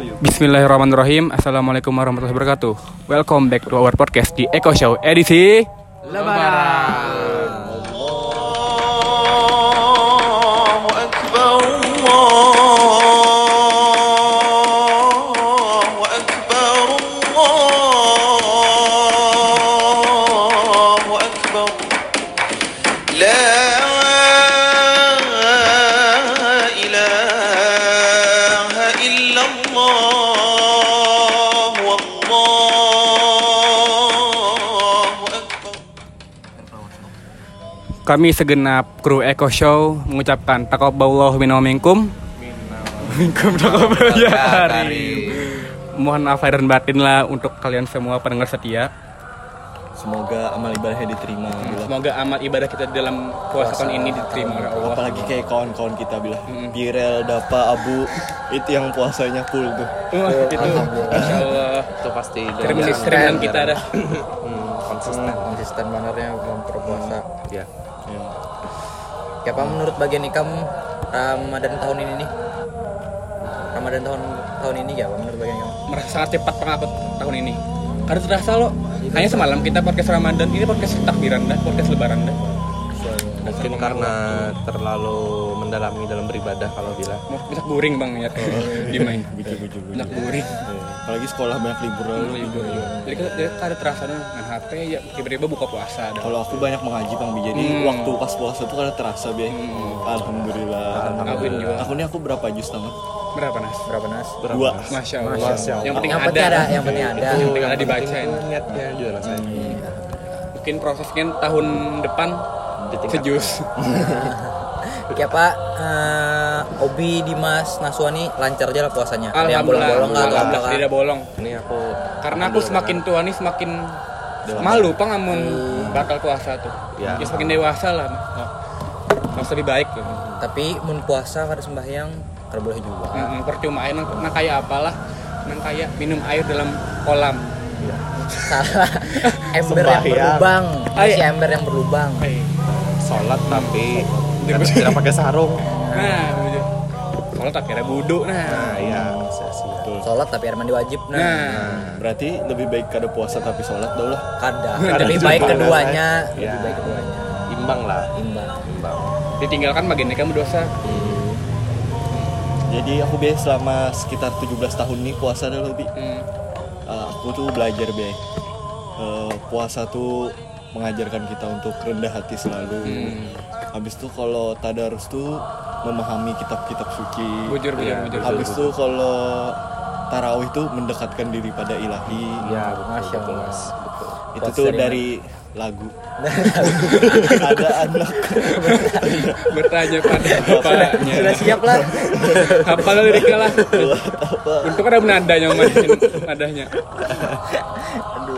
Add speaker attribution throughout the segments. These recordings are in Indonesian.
Speaker 1: Bismillahirrahmanirrahim. Assalamualaikum warahmatullahi wabarakatuh. Welcome back to our podcast di Eko Show edisi Lebaran Kami segenap kru Eko Show mengucapkan takabballahu minna wa minkum. Minkum takabballahu ya Karim. Mohon maaf lahir dan batin lah untuk kalian semua pendengar setia.
Speaker 2: Semoga amal ibadahnya diterima bila.
Speaker 1: Semoga amal ibadah kita dalam puasa tahun ini diterima oleh Allah.
Speaker 2: Apalagi kayak kawan-kawan kita bilang Birel, Dapa, Abu Itu yang puasanya full tuh
Speaker 1: Wah, itu Masya Allah
Speaker 3: itu pasti
Speaker 1: cerminan kita dah
Speaker 3: hmm, konsisten
Speaker 4: konsisten benernya berpuasa.
Speaker 3: ya
Speaker 2: ya.
Speaker 4: Pak menurut bagian ikam Ramadan tahun ini nih. Ramadan tahun tahun ini ya menurut bagian ikam.
Speaker 1: merasa sangat cepat pengangkut tahun ini. Karena terasa lo. Hanya semalam kita podcast Ramadan ini podcast takbiran dah podcast lebaran dah.
Speaker 3: Mungkin karena terlalu mendalami dalam beribadah kalau bila.
Speaker 1: Mau bisa boring bang ya. Dimain
Speaker 2: Bujuk-bujuk
Speaker 1: bisa boring
Speaker 2: Ya. Apalagi sekolah banyak libur. Lalu
Speaker 1: libur juga jadi kan kan ada terasa nih main HP ya tiba-tiba buka puasa
Speaker 2: Kalau aku banyak mengaji Bang Bi. Jadi
Speaker 1: Hmm.
Speaker 2: waktu pas puasa tuh kada terasa Bi. Alhamdulillah.
Speaker 1: Kawin juga.
Speaker 2: Aku nih aku berapa jus tamat?
Speaker 1: berapa nas?
Speaker 4: Berapa nas?
Speaker 2: Dua.
Speaker 1: Masya Allah yang penting
Speaker 4: Yang
Speaker 1: ada.
Speaker 4: penting ada, yang penting ada.
Speaker 1: yang penting ada dibacain
Speaker 3: niatnya juga rasanya
Speaker 1: mungkin prosesnya tahun depan sejus.
Speaker 4: Ya Pak, Obi Dimas Naswani lancar aja lah puasanya. Ada yang
Speaker 1: alhamdulillah
Speaker 4: bolong-bolong nggak atau
Speaker 1: alhamdulillah
Speaker 4: apa
Speaker 1: tidak bolong
Speaker 3: ini aku
Speaker 1: karena aku semakin tua nih semakin malu pak ngamun bakal puasa tuh
Speaker 3: Ya.
Speaker 1: ya semakin dewasa lah oh. harus lebih baik gitu.
Speaker 4: Tapi mun puasa kada sembahyang kada boleh juga.
Speaker 1: Mm-mm, percuma nang, nang kayak apalah nang kayak minum air dalam kolam
Speaker 4: Salah. ember yang berlubang.
Speaker 1: Ay.
Speaker 4: Si ember yang berlubang.
Speaker 1: Eh,
Speaker 3: sholat tapi tidak pakai sarung.
Speaker 1: Nah kalau tak kira buduk nah.
Speaker 3: Nah iya betul.
Speaker 4: Sholat tapi air mandi wajib. Nah,
Speaker 1: nah.
Speaker 2: Berarti lebih baik kada puasa tapi sholat dah lah.
Speaker 4: Kada.
Speaker 3: Kada
Speaker 4: Lebih baik keduanya.
Speaker 3: Ya.
Speaker 4: Lebih baik keduanya.
Speaker 3: imbang lah.
Speaker 4: Imbang.
Speaker 3: imbang.
Speaker 1: Ditinggalkan bagiannya kamu dosa
Speaker 2: Jadi aku biasa selama sekitar 17 tahun nih puasa dah lebih.
Speaker 1: Hmm.
Speaker 2: Uh, aku tuh belajar be. Uh, puasa tuh mengajarkan kita untuk rendah hati selalu.
Speaker 1: Hmm.
Speaker 2: Habis tuh kalau tadarus tuh memahami kitab-kitab suci.
Speaker 1: Bujur bujur
Speaker 3: Iya,
Speaker 1: bujur.
Speaker 2: Habis tuh kalau tarawih tuh mendekatkan diri pada ilahi.
Speaker 3: Ya
Speaker 4: Masya Allah.
Speaker 3: Mas. betul
Speaker 2: itu tuh
Speaker 4: dari
Speaker 2: dari lagu. Ada anak.
Speaker 1: Bertanya pada bapaknya.
Speaker 4: Sudah siap lah.
Speaker 1: apa lo liriknya lah. Untuk ada nadanya mas. Nadanya
Speaker 2: Ya, itu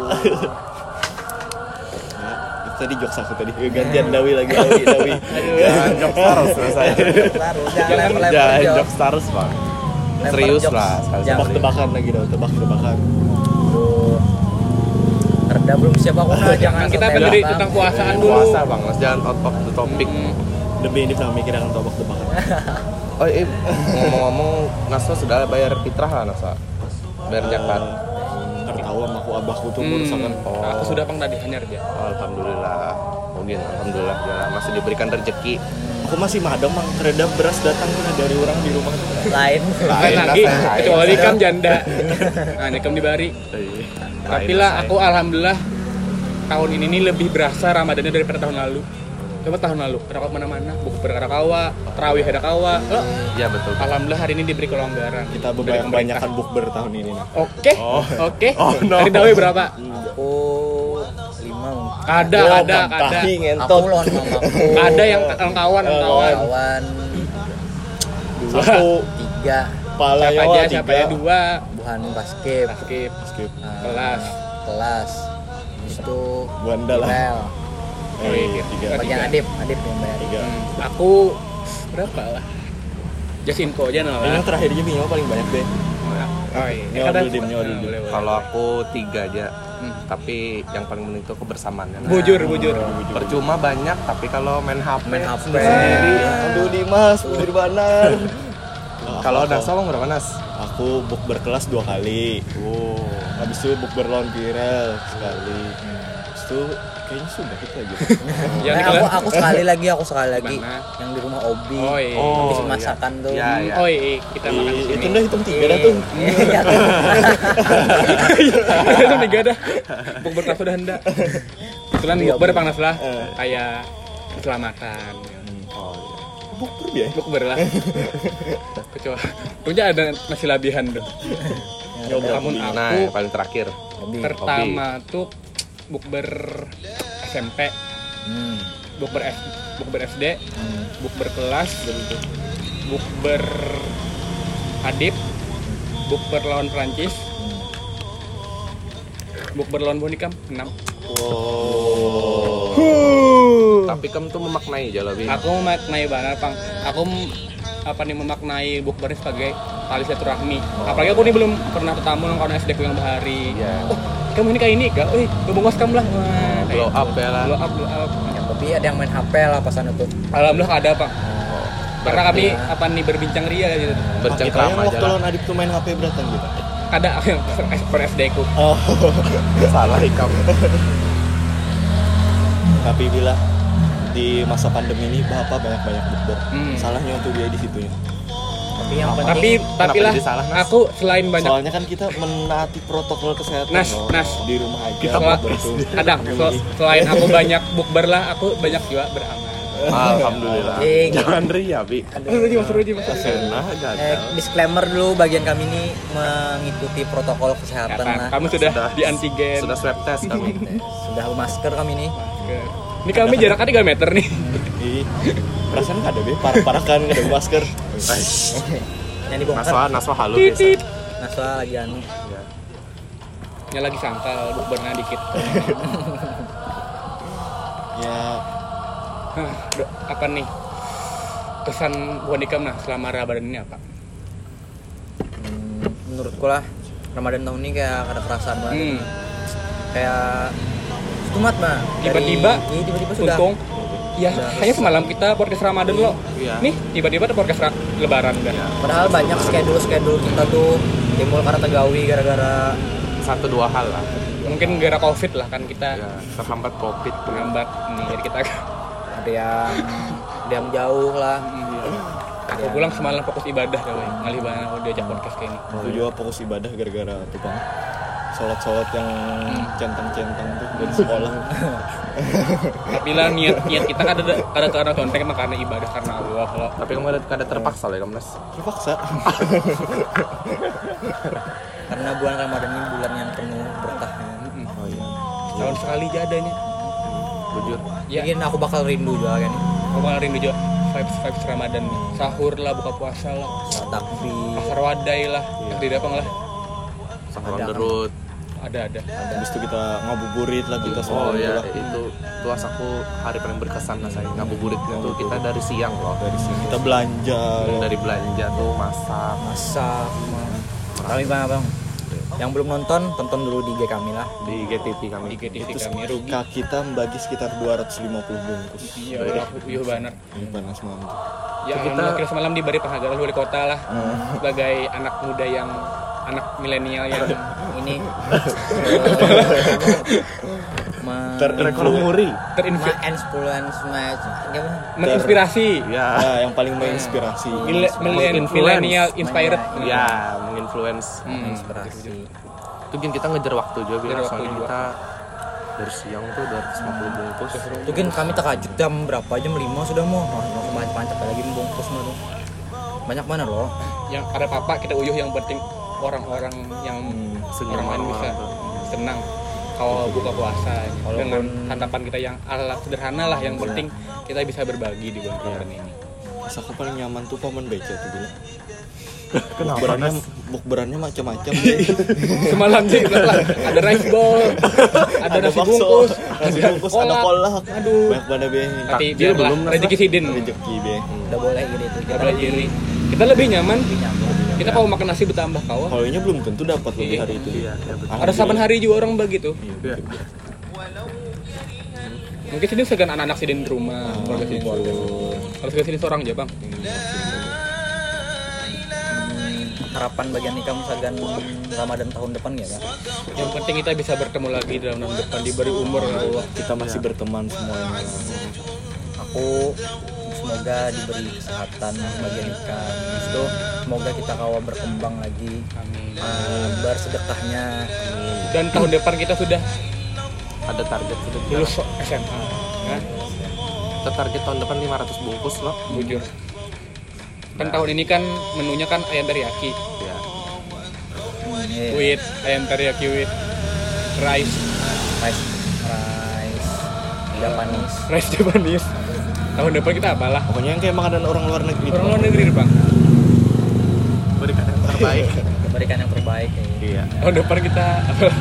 Speaker 2: tadi jokes aku tadi. Gantian dawi lagi dawi dawi.
Speaker 3: Jangan terus rasanya
Speaker 4: Baru jangan
Speaker 3: jangan
Speaker 4: jok.
Speaker 3: bang. Serius lah sekali
Speaker 4: Jangan.
Speaker 2: tebak-tebakan lagi dong tebak-tebakan.
Speaker 4: Aduh. Reda belum? Siap aku? Nah jangan
Speaker 1: kita
Speaker 4: sampai
Speaker 1: berdiri
Speaker 4: belakang.
Speaker 1: tentang puasaan dulu.
Speaker 3: Puasa bang. Mas jangan out of the topic.
Speaker 2: Lebih ini pernah mikir akan tebak-tebakan.
Speaker 3: Oh iya, ngomong-ngomong Naswa sudah bayar fitrah lah Naswa Bayar zakat
Speaker 2: abahku tuh
Speaker 1: Hmm.
Speaker 2: merusakan
Speaker 3: Oh.
Speaker 1: aku sudah pang tadi hanya aja
Speaker 3: Oh, Alhamdulillah. Mungkin Alhamdulillah ya, masih diberikan rezeki.
Speaker 2: Aku masih madam mang. Kereda beras datang dari orang di rumah.
Speaker 4: Lain.
Speaker 1: Lain lagi. kecuali kam janda. Nah ini kam dibari tapi lah aku alhamdulillah tahun ini nih lebih berasa ramadannya daripada tahun lalu coba tahun lalu ada ke mana-mana buku ada kawa terawih ada kawa Lo,
Speaker 3: Ya betul.
Speaker 1: Alhamdulillah hari ini diberi kelonggaran.
Speaker 2: Kita
Speaker 1: Dari
Speaker 2: banyak
Speaker 1: pemerintah.
Speaker 2: banyakan bukber tahun ini
Speaker 1: oke
Speaker 3: Oh.
Speaker 1: oke.
Speaker 3: Oh, no.
Speaker 1: dari Dawi berapa?
Speaker 4: Aku lima.
Speaker 1: ada
Speaker 2: Oh,
Speaker 1: ada ada.
Speaker 4: Aku lawan mamaku.
Speaker 1: ada yang kawan kawan.
Speaker 4: kawan.
Speaker 2: Satu
Speaker 4: tiga.
Speaker 2: Pala
Speaker 1: siapa aja
Speaker 2: tiga
Speaker 1: siapa aja dua.
Speaker 4: Buhan basket.
Speaker 1: Skip
Speaker 2: skip
Speaker 4: Nah,
Speaker 1: kelas.
Speaker 4: kelas. Itu
Speaker 2: Buanda lah.
Speaker 4: Bel.
Speaker 1: Oh, iya.
Speaker 2: tiga.
Speaker 4: Bagian Adip Adip yang bayar.
Speaker 2: Tiga.
Speaker 1: Hmm, aku berapa lah? Just info aja no
Speaker 2: Ini
Speaker 1: lah
Speaker 2: yang terakhir aja nyawa paling banyak deh.
Speaker 1: Oh iya. Kadang-
Speaker 2: Dim.
Speaker 3: Kalau aku tiga aja.
Speaker 1: Hmm.
Speaker 3: Tapi yang paling penting itu kebersamaannya. Nah,
Speaker 1: bujur. bujur.
Speaker 3: Percuma banyak tapi kalau main HP
Speaker 4: Main HP.
Speaker 3: sendiri.
Speaker 2: Aduh Dimas Nirbanan
Speaker 3: Kalau Naswa bang berapa Nas?
Speaker 2: aku book berkelas dua kali.
Speaker 3: Oh.
Speaker 2: habis itu book berlawan viral sekali. Habis itu kayaknya sudah itu aja
Speaker 1: Yang di
Speaker 4: aku aku sekali lagi aku sekali lagi
Speaker 1: Mana?
Speaker 4: yang di rumah Obi
Speaker 1: Oh, iya.
Speaker 4: habis
Speaker 3: Oh,
Speaker 4: masakan tuh
Speaker 3: Iya, iya.
Speaker 1: Oh iya, kita makan di
Speaker 2: Ih,
Speaker 1: sini.
Speaker 2: itu udah hitung tiga dah tuh
Speaker 4: Iya, iya.
Speaker 1: Itu tiga dah. Bukber kelas udah hendak. Kebetulan bukber panas lah.
Speaker 2: Eh.
Speaker 1: Kayak keselamatan.
Speaker 3: Oh, iya.
Speaker 2: book ya
Speaker 1: Bukber lah. Kecuali punya ada nasi labihan tuh. Namun
Speaker 3: Nah,
Speaker 1: aku
Speaker 3: yang paling terakhir.
Speaker 1: pertama tuh bukber SMP,
Speaker 4: Hmm.
Speaker 1: bukber S, bukber SD, bukber kelas, bukber adip, bukber lawan Prancis, bukber lawan Bonikam 6
Speaker 3: Oh. Tapi kamu tuh memaknai aja lebih.
Speaker 1: aku memaknai banget pang. Aku apa nih memaknai bukber sebagai tali silaturahmi apalagi aku nih belum pernah ketemu dengan kawan SD ku yang bahari.
Speaker 3: Iya.
Speaker 1: oh kamu ini kayak ini gak? Wih, bungkus kamu lah Wah,
Speaker 3: Blow
Speaker 1: gitu.
Speaker 3: up ya lah.
Speaker 1: blow up, blow up.
Speaker 4: Ya, tapi ada yang main HP lah pas itu
Speaker 1: Alhamdulillah ada pak karena
Speaker 3: Berarti
Speaker 1: kami apa nih berbincang ria gitu
Speaker 3: bercengkrama
Speaker 2: yang
Speaker 3: aja
Speaker 2: waktu
Speaker 3: lah.
Speaker 2: lawan adip tuh main HP beratan gitu
Speaker 1: ada yang per SD ku
Speaker 2: oh
Speaker 3: Salah ikam.
Speaker 2: tapi bila di masa pandemi ini bapak banyak-banyak bukber
Speaker 1: Hmm.
Speaker 2: salahnya untuk dia di situnya
Speaker 4: tapi yang penting
Speaker 1: tapi tapi lah
Speaker 3: salah, Nas?
Speaker 1: aku selain banyak
Speaker 2: soalnya kan kita menaati protokol kesehatan
Speaker 1: Nas,
Speaker 2: loh.
Speaker 1: Nas.
Speaker 2: di rumah aja
Speaker 1: Kita
Speaker 2: tuh.
Speaker 1: ada sel- selain aku banyak bukber lah aku banyak juga beramal
Speaker 3: Alhamdulillah.
Speaker 4: Jing.
Speaker 3: Jangan ria, Bi.
Speaker 1: Aduh, Ruji, Mas Ruji, Mas Ruji.
Speaker 3: Nah,
Speaker 4: eh, disclaimer dulu bagian kami ini mengikuti protokol kesehatan lah
Speaker 1: kamu sudah, di antigen
Speaker 3: Sudah swab test kami.
Speaker 4: sudah masker kami nih
Speaker 1: Masker. Ini kami jaraknya 3 meter nih.
Speaker 2: Ih, perasaan nggak ada be parah-parah kan nggak ada masker
Speaker 4: yang dibongkar
Speaker 3: Naswa, Naswa
Speaker 1: Titit.
Speaker 3: biasa.
Speaker 4: Naswa lagi anu
Speaker 3: Ya.
Speaker 1: Ya lagi sangkal, bukbernya dikit.
Speaker 2: ya
Speaker 1: Hah, apa nih? Kesan Bonikam nah selama Ramadan ini apa?
Speaker 4: Hmm, menurutku lah Ramadan tahun ini kayak ada perasaan banget
Speaker 1: Hmm,
Speaker 4: kayak stumat mah
Speaker 1: tiba-tiba
Speaker 4: iya, tiba-tiba sudah
Speaker 1: untung ya hanya semalam kita podcast Ramadan lo.
Speaker 3: Iya.
Speaker 1: Nih, tiba-tiba ada podcast ra- lebaran dah.
Speaker 4: padahal banyak schedule schedule kita tuh timbul karena tegawi gara-gara
Speaker 3: Satu dua hal lah.
Speaker 1: Mungkin gara Covid lah kan kita
Speaker 3: Ya, terhambat Covid.
Speaker 1: menghambat nih jadi kita
Speaker 4: ada yang ada yang jauh lah.
Speaker 1: Aku pulang semalam fokus ibadah kali ngalih banget udah diajak podcast kayak ini.
Speaker 2: Aku juga fokus ibadah gara-gara tukang sholat-sholat yang centang-centang tuh dari sekolah.
Speaker 1: Tapi lah niat niat kita kan ada ada karena konten emang karena ibadah karena Allah. Kalau
Speaker 3: Tapi kamu ada, ada terpaksa lah ya, Kamu,
Speaker 2: terpaksa.
Speaker 4: Karena bulan Ramadan ini bulan yang penuh berkah
Speaker 3: Oh iya.
Speaker 1: tahun sekali aja adanya.
Speaker 3: Jujur.
Speaker 1: ya.
Speaker 4: Mungkin aku bakal rindu juga kan.
Speaker 1: Aku bakal rindu juga. Vibes vibes Ramadan. Nih sahur lah buka puasa lah.
Speaker 4: Takbir.
Speaker 1: Pasar wadai lah. Di Depang lah?
Speaker 3: Sahur derut.
Speaker 1: Ada ada.
Speaker 2: Habis itu kita ngabuburit lah kita
Speaker 3: Oh
Speaker 2: semua
Speaker 3: iya,
Speaker 2: lah.
Speaker 3: itu itu aku hari paling berkesan lah saya. Ngabuburit itu. Kita dari siang loh.
Speaker 2: dari sini kita belanja.
Speaker 3: Dari belanja tuh masak.
Speaker 4: masak. Kami bang bang. Yang belum nonton tonton dulu di IG kami lah.
Speaker 3: Di GTV kami.
Speaker 1: di GTV
Speaker 2: itu
Speaker 1: kami. rugi
Speaker 2: kak kita membagi sekitar 250 bungkus.
Speaker 1: Iya iya banget.
Speaker 2: Ini panas malam
Speaker 1: ya Kita- semalam diberi penghargaan oleh wali kota lah. Sebagai anak muda yang anak milenial yang
Speaker 4: ini ma
Speaker 3: Rekor muri.
Speaker 1: terinfil
Speaker 4: ma influence match gimana
Speaker 1: menginspirasi
Speaker 3: Ya.
Speaker 2: ya yang paling menginspirasi
Speaker 1: Mile- millen- millennial inspired
Speaker 3: Ya, menginfluence.
Speaker 1: Hmm.
Speaker 4: inspirasi
Speaker 3: Itu kan kita ngejar waktu juga biar
Speaker 1: waktu
Speaker 3: soalnya
Speaker 1: juga.
Speaker 3: kita dari siang tuh 250 bungkus.
Speaker 4: itu kan kami terkajut jam berapa jam 5 sudah mau langsung pancap lagi membungkus mah tuh banyak mana loh
Speaker 1: yang ada papa kita uyuh yang penting orang-orang yang
Speaker 3: senyum
Speaker 1: orang lain bisa senang kalau buka puasa.
Speaker 4: Walaupun-
Speaker 1: dengan santapan kita yang ala sederhana lah yang penting kita bisa berbagi di bulan Ramadan ini.
Speaker 2: Pas aku paling nyaman tuh paman beca tuh bilang
Speaker 3: Kenapa?
Speaker 2: bukberannya bukberannya macam-macam.
Speaker 1: Semalam sih ada rice bowl ada, nasi
Speaker 2: bakso,
Speaker 1: bungkus
Speaker 2: nasi bungkus ada kolak.
Speaker 1: aduh.
Speaker 2: Banyak banget be.
Speaker 1: Tapi biarlah
Speaker 3: belum,
Speaker 1: rezeki sidin.
Speaker 2: Rezeki be.
Speaker 4: Udah boleh gitu itu
Speaker 1: Gak boleh iri kita lebih nyaman kita kalau makan nasi bertambah kawah
Speaker 2: kalau ini belum tentu dapat lebih
Speaker 1: Iya.
Speaker 2: hari itu
Speaker 3: Iya, iya
Speaker 1: ada saban hari juga orang begitu
Speaker 3: Iya.
Speaker 1: mungkin sini segan anak-anak sidin di rumah keluarga keluarga kalau segan sidin seorang aja bang
Speaker 4: harapan bagian nikam sagan Ramadan tahun depan ya Kak?
Speaker 1: Yang penting kita bisa bertemu lagi dalam tahun depan diberi umur ya Allah.
Speaker 2: kita masih
Speaker 1: Iya.
Speaker 2: berteman semuanya
Speaker 4: Aku semoga diberi kesehatan. Habis itu semoga kita kawa berkembang lagi.
Speaker 1: Amin.
Speaker 4: Eh, bersedekahnya
Speaker 1: Dan tahun depan kita sudah
Speaker 3: Ada target sudah.
Speaker 1: lulus SMA. Ya,
Speaker 3: Kita target tahun depan 500 bungkus loh.
Speaker 1: jujur. Kan tahun ini kan menunya kan ayam teriyaki
Speaker 3: Ya.
Speaker 4: hmm, iya.
Speaker 1: with ayam teriyaki with rice
Speaker 4: rice rice Japanese
Speaker 1: rice Japanese. Tahun depan kita apalah?
Speaker 2: pokoknya yang kayak makanan orang luar negeri
Speaker 1: Orang luar negeri bang.
Speaker 3: Berikan yang terbaik.
Speaker 4: berikan yang terbaik ya.
Speaker 3: iya.
Speaker 1: Tahun depan kita apalah?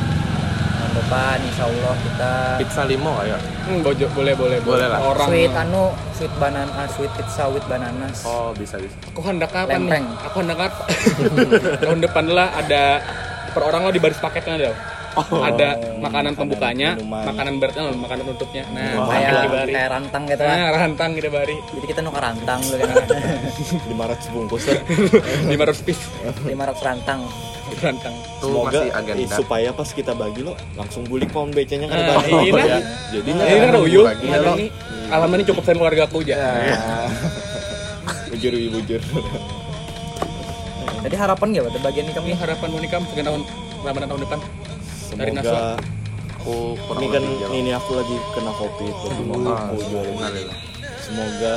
Speaker 4: tahun depan insya Allah kita
Speaker 3: Pizza limo ayo.
Speaker 1: Hmm, bojo, boleh boleh
Speaker 3: Boleh lah.
Speaker 1: Orang
Speaker 4: sweet anu sweet banana sweet pizza with bananas
Speaker 3: Oh, bisa bisa.
Speaker 1: aku hendak apa
Speaker 4: Lempreng.
Speaker 1: nih? Aku hendak apa? tahun depan lah ada per orang lo di baris paketnya ada. Ada makanan pembukanya,
Speaker 2: minuman.
Speaker 1: makanan beratnya, makanan tutupnya. Nah, paket
Speaker 4: kayak kayak rantang gitu lah
Speaker 1: Nah, rantang kita bari.
Speaker 4: jadi kita nuker rantang dulu kan
Speaker 2: 500 bungkus lah
Speaker 1: 500 piece
Speaker 4: 500 rantang
Speaker 1: rantang.
Speaker 2: Semoga
Speaker 3: masih
Speaker 2: eh,
Speaker 3: agenda.
Speaker 2: supaya pas kita bagi lo langsung bulik pohon becanya kan
Speaker 1: Nah,
Speaker 2: bagi
Speaker 1: iya.
Speaker 2: ya jadinya
Speaker 1: Ini kan uyuh,
Speaker 3: bagi.
Speaker 1: Nah, ini ini cukup sama keluarga aku aja.
Speaker 2: bujur bujur
Speaker 4: jadi harapan gak buat bagian ini
Speaker 1: Kami
Speaker 4: kami
Speaker 1: harapan mau nikah sekian tahun Ramadan tahun depan. Dari
Speaker 2: semoga
Speaker 3: Aku
Speaker 2: ini kan ini aku lagi kena covid lagi mau
Speaker 3: Ah,
Speaker 2: aku jual
Speaker 3: alhamdulillah.
Speaker 2: semoga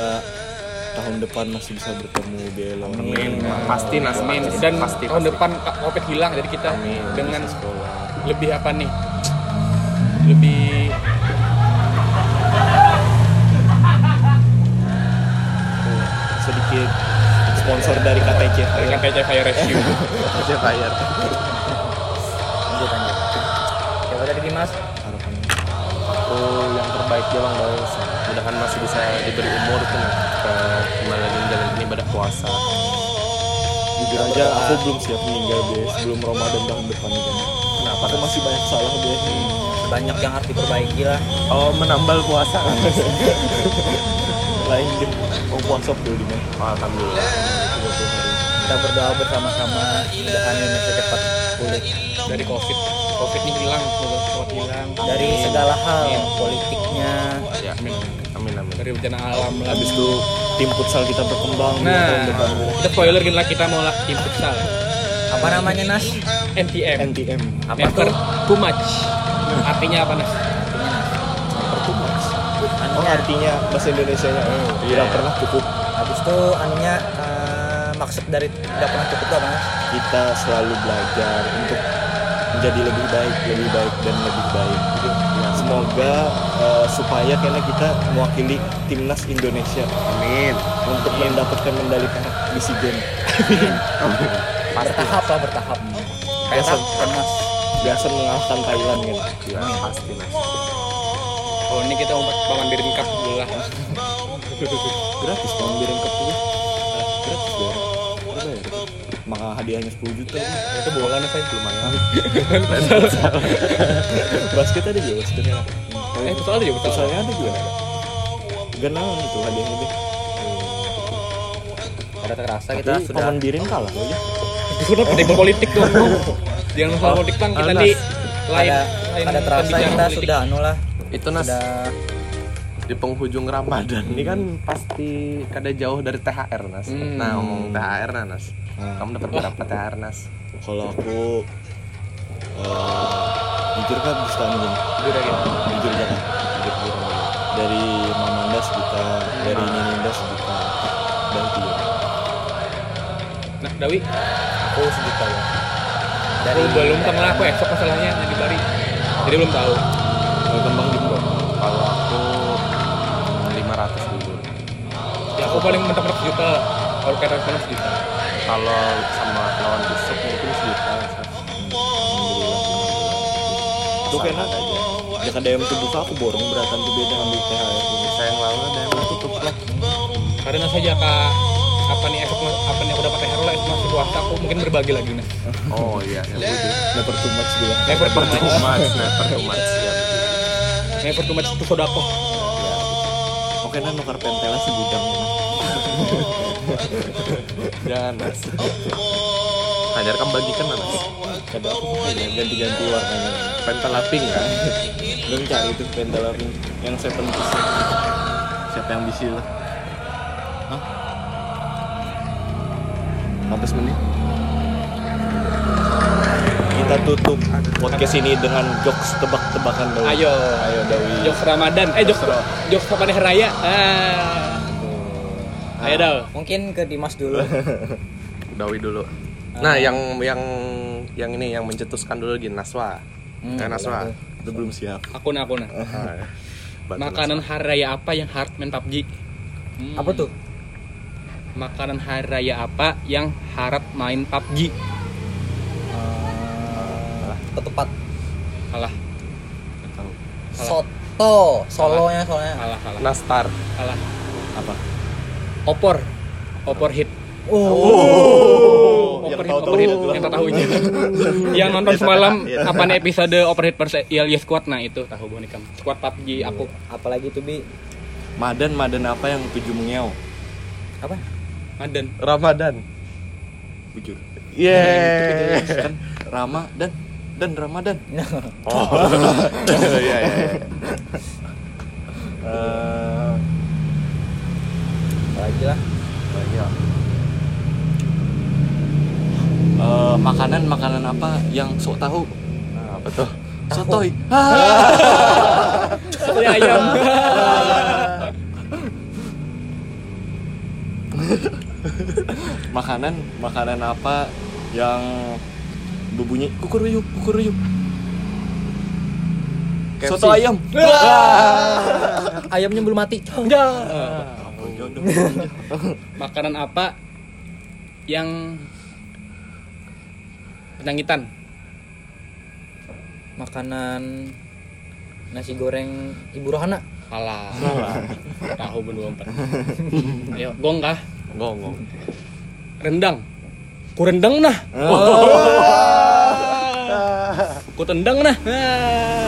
Speaker 2: tahun depan masih bisa bertemu Belo
Speaker 3: Amin. Pasti Nas.
Speaker 1: Amin.
Speaker 3: Pasti,
Speaker 1: Dan
Speaker 3: pasti,
Speaker 1: tahun
Speaker 3: pasti.
Speaker 1: depan covid hilang jadi kita
Speaker 2: Amin.
Speaker 1: dengan
Speaker 2: sekolah
Speaker 1: lebih apa nih? Lebih
Speaker 2: sedikit sponsor dari KTC
Speaker 1: dengan PC Fire Rescue.
Speaker 3: Aja bayar.
Speaker 4: Dimas
Speaker 2: harapannya
Speaker 3: Aku yang terbaik aja bang guys. Mudahan masih bisa diberi umur. Kita kembali lagi menjalani ibadah puasa.
Speaker 2: jujur aja aku belum siap meninggal Bes sebelum Ramadan tahun depan kan
Speaker 3: Kenapa?
Speaker 2: aku masih banyak salah Bes
Speaker 4: banyak yang harus diperbaiki lah
Speaker 3: Oh menambal puasa.
Speaker 2: lain game oh puasa dulu di
Speaker 3: Alhamdulillah.
Speaker 4: Kita berdoa bersama-sama mudahan Indonesia cepat pulih
Speaker 1: dari covid. Covid ini hilang, semoga cepat hilang.
Speaker 4: dari segala hal politiknya
Speaker 3: Ya.
Speaker 1: Amin.
Speaker 3: Amin amin.
Speaker 1: Dari bencana alam lah.
Speaker 2: habis itu tim futsal kita berkembang
Speaker 1: Nah,
Speaker 2: depan
Speaker 1: kita spoiler gini lah kita mau lah tim futsal.
Speaker 4: apa namanya Nas
Speaker 1: NTM.
Speaker 2: NTM
Speaker 4: apa
Speaker 1: Never
Speaker 4: tuh
Speaker 1: too much. Artinya apa Nas?
Speaker 2: oh artinya bahasa Indonesia nya tidak pernah cukup
Speaker 4: habis itu anunya eh, maksud dari tidak pernah cukup apa
Speaker 2: kita selalu belajar untuk menjadi lebih baik, lebih baik dan lebih baik. Ya, semoga eh, supaya karena kita mewakili timnas Indonesia
Speaker 3: Amin.
Speaker 2: untuk mendapatkan medali perak di SEA Games.
Speaker 4: bertahap lah bertahap kayak
Speaker 2: Biasa.
Speaker 4: Mas
Speaker 2: Biasa mengalahkan Thailand kan.
Speaker 3: Ya pasti mas.
Speaker 1: Oh ini kita mau paman diri cup dulu lah.
Speaker 2: Gratis mau birin puluh. Maka hadiahnya 10 juta.
Speaker 1: Itu nih saya lumayan.
Speaker 2: basket ada juga basketnya.
Speaker 1: Eh futsal ada juga futsal.
Speaker 2: Futsalnya ada juga. Genangan itu hadiahnya deh.
Speaker 4: ada terasa kita
Speaker 2: Tapi
Speaker 4: sudah
Speaker 2: paman birin kalah loh ya.
Speaker 1: Sudah table politik dong. Jangan masalah politik bang, kita di lain
Speaker 4: ada ada terasa kita sudah anu lah
Speaker 3: Itu nas
Speaker 4: sudah
Speaker 3: di penghujung Ramadan ini kan pasti kada jauh dari THR nas.
Speaker 1: Hmm.
Speaker 3: Nah ngomong THR nah, nas.
Speaker 2: Hmm.
Speaker 3: Kamu dapat berapa THR nas?
Speaker 2: Kalau aku eh jujur kan bisa nih
Speaker 1: Jujur aja.
Speaker 2: jujur aja kan aja. dari Mamanda sejuta dari Nininda sejuta dan tiga
Speaker 1: Nah, Dawi,
Speaker 4: aku sejuta ya
Speaker 1: dari belum kenal aku esok masalahnya yang di Bari. Jadi belum tahu.
Speaker 2: kalau kembang di
Speaker 1: Ya aku paling mentok-mentok sejuta. Kalau kata sekarang sejuta.
Speaker 3: Kalau sama lawan besok mungkin sejuta.
Speaker 2: Itu kayaknya ya kada yang tubuh aku borong beratan tuh beda ambil THR ini
Speaker 3: Saya yang lalu ada yang tutup lah.
Speaker 1: Karena saja kak apa nih esok apa nih aku dapat THR lah esok masih puasa aku mungkin berbagi lagi nih.
Speaker 3: Oh iya, itu.
Speaker 2: never too much dia
Speaker 1: Never too much.
Speaker 3: never too much. Ya,
Speaker 1: Never too much itu sodako.
Speaker 2: oke nah nukar pentela segudang ya
Speaker 3: Jangan mas. Hajar kan bagikan
Speaker 2: apa ya? Ganti-ganti warnanya.
Speaker 3: Pentalaping kan?
Speaker 2: Belum cari itu pentalaping yang seven piece. Siapa yang bisa lah? Hah? 15 menit. Kita tutup podcast ini dengan jokes tebak-tebakan Dawi.
Speaker 1: Ayo.
Speaker 2: ayo Dawi.
Speaker 1: Jokes Ramadan. Eh jokes jokes raya? Ah. Ayo Dal.
Speaker 4: Mungkin ke Dimas dulu.
Speaker 3: Dawi dulu. Nah, yang yang yang ini yang mencetuskan dulu gini Naswa.
Speaker 4: Hmm,
Speaker 3: Eh, Naswa.
Speaker 2: Itu belum siap.
Speaker 1: Aku nah aku nah.
Speaker 3: Ah, bantu
Speaker 1: Makanan hari raya apa yang harus main PUBG? Hmm.
Speaker 4: Apa tuh?
Speaker 1: Makanan hari raya apa yang harap main PUBG?
Speaker 4: Eh, ketupat.
Speaker 1: Kalah.
Speaker 4: Soto. Solonya soalnya.
Speaker 1: kalah, kalah.
Speaker 3: Nastar.
Speaker 1: kalah.
Speaker 2: Apa?
Speaker 1: Opor, opor hit.
Speaker 2: Oh, yang
Speaker 1: Opor
Speaker 2: tahu
Speaker 1: hit,
Speaker 2: tahu
Speaker 1: opor hit.
Speaker 2: itu
Speaker 1: Yang tak tahu aja. yang nonton semalam apa nih episode opor hit versi Ilya Squad nah itu tahu bonikam. Squad PUBG aku.
Speaker 4: Apalagi tuh bi?
Speaker 2: Madan Madan apa yang tujuh mengeau?
Speaker 4: Apa?
Speaker 1: Madan.
Speaker 3: Ramadan.
Speaker 2: Bujur.
Speaker 3: Yeah.
Speaker 2: kan Rama dan dan Ramadan.
Speaker 3: Oh. Iya iya.
Speaker 4: Apalagi lah.
Speaker 2: banyak. Eh, makanan makanan apa yang sok tahu?
Speaker 3: Nah, apa tuh?
Speaker 2: Sotoy.
Speaker 1: Sotoy ayam.
Speaker 2: makanan makanan apa yang berbunyi kukuruyuk kukuruyuk
Speaker 3: KFC.
Speaker 2: soto ayam
Speaker 4: Ayamnya belum mati.
Speaker 2: Oh, jodoh.
Speaker 1: Makanan apa yang penyangitan?
Speaker 4: Makanan nasi goreng Ibu Rohana.
Speaker 1: Kalah. Tahu belum empat. Ayo, gong kah?
Speaker 3: Gong gong.
Speaker 1: Rendang. Ku rendang nah. Ku tendang nah.
Speaker 2: Eh,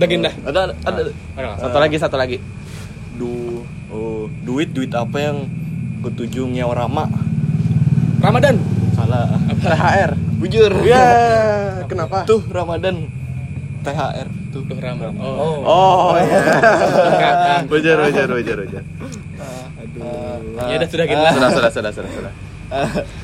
Speaker 1: Daging dah.
Speaker 2: ada ada, ada
Speaker 1: Ada.
Speaker 3: Satu lagi satu lagi.
Speaker 2: du oh, duit duit apa yang ketujuh ngew rama
Speaker 1: Ramadan.
Speaker 2: salah
Speaker 3: THR.
Speaker 2: bujur
Speaker 3: Ya, kenapa?
Speaker 2: tuh ramadan thr tuh
Speaker 1: Tuh Ramadan. Oh.
Speaker 4: Oh.
Speaker 3: Oh iya.
Speaker 1: Singkatan.
Speaker 3: Wajar wajar wajar wajar.
Speaker 1: Ya udah sudah gitu lah.
Speaker 3: Sudah sudah sudah sudah sudah.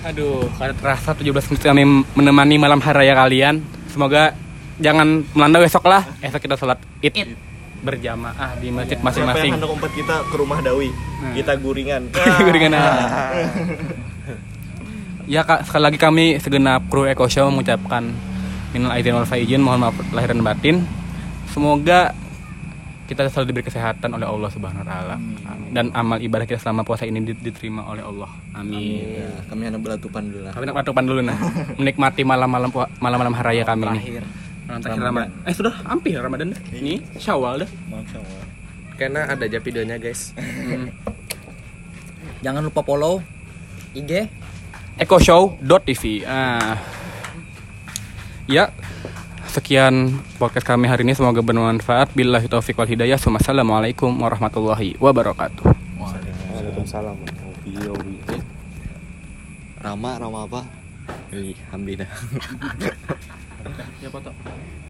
Speaker 1: Aduh, kada terasa 17 menit kami menemani malam hari raya kalian. Semoga jangan melanda besok lah. Esok kita sholat id berjamaah di masjid
Speaker 2: Siapa yang
Speaker 1: masing-masing.
Speaker 2: hendak umpet kita ke rumah Dawi kita guringan
Speaker 1: Guringan. Ya kak, sekali lagi kami segenap kru Eko Show mengucapkan minal aidin wal faizin, mohon maaf lahir dan batin. Semoga kita selalu diberi kesehatan oleh Allah Subhanahu wa taala. Dan amal ibadah kita selama puasa ini di- diterima oleh Allah. Amin.
Speaker 2: ya, kami hendak belatupan dulu lah
Speaker 1: Kami nak patupan dulu nah. Menikmati malam-malam malam-malam hari raya kami ini. Malam terakhir Ramadan. Eh sudah hampir Ramadan dah. Ini Syawal dah.
Speaker 2: Masya Allah.
Speaker 3: Karena ada aja videonya guys.
Speaker 4: Jangan lupa follow IG
Speaker 1: ekoshow.tv ah. ya sekian podcast kami hari ini semoga bermanfaat billahi taufiq wal hidayah Wassalamualaikum warahmatullahi wabarakatuh
Speaker 3: Waalaikumsalam.
Speaker 2: Iya, Rama, Rama apa? Ih, Hamdi dah.
Speaker 1: ya foto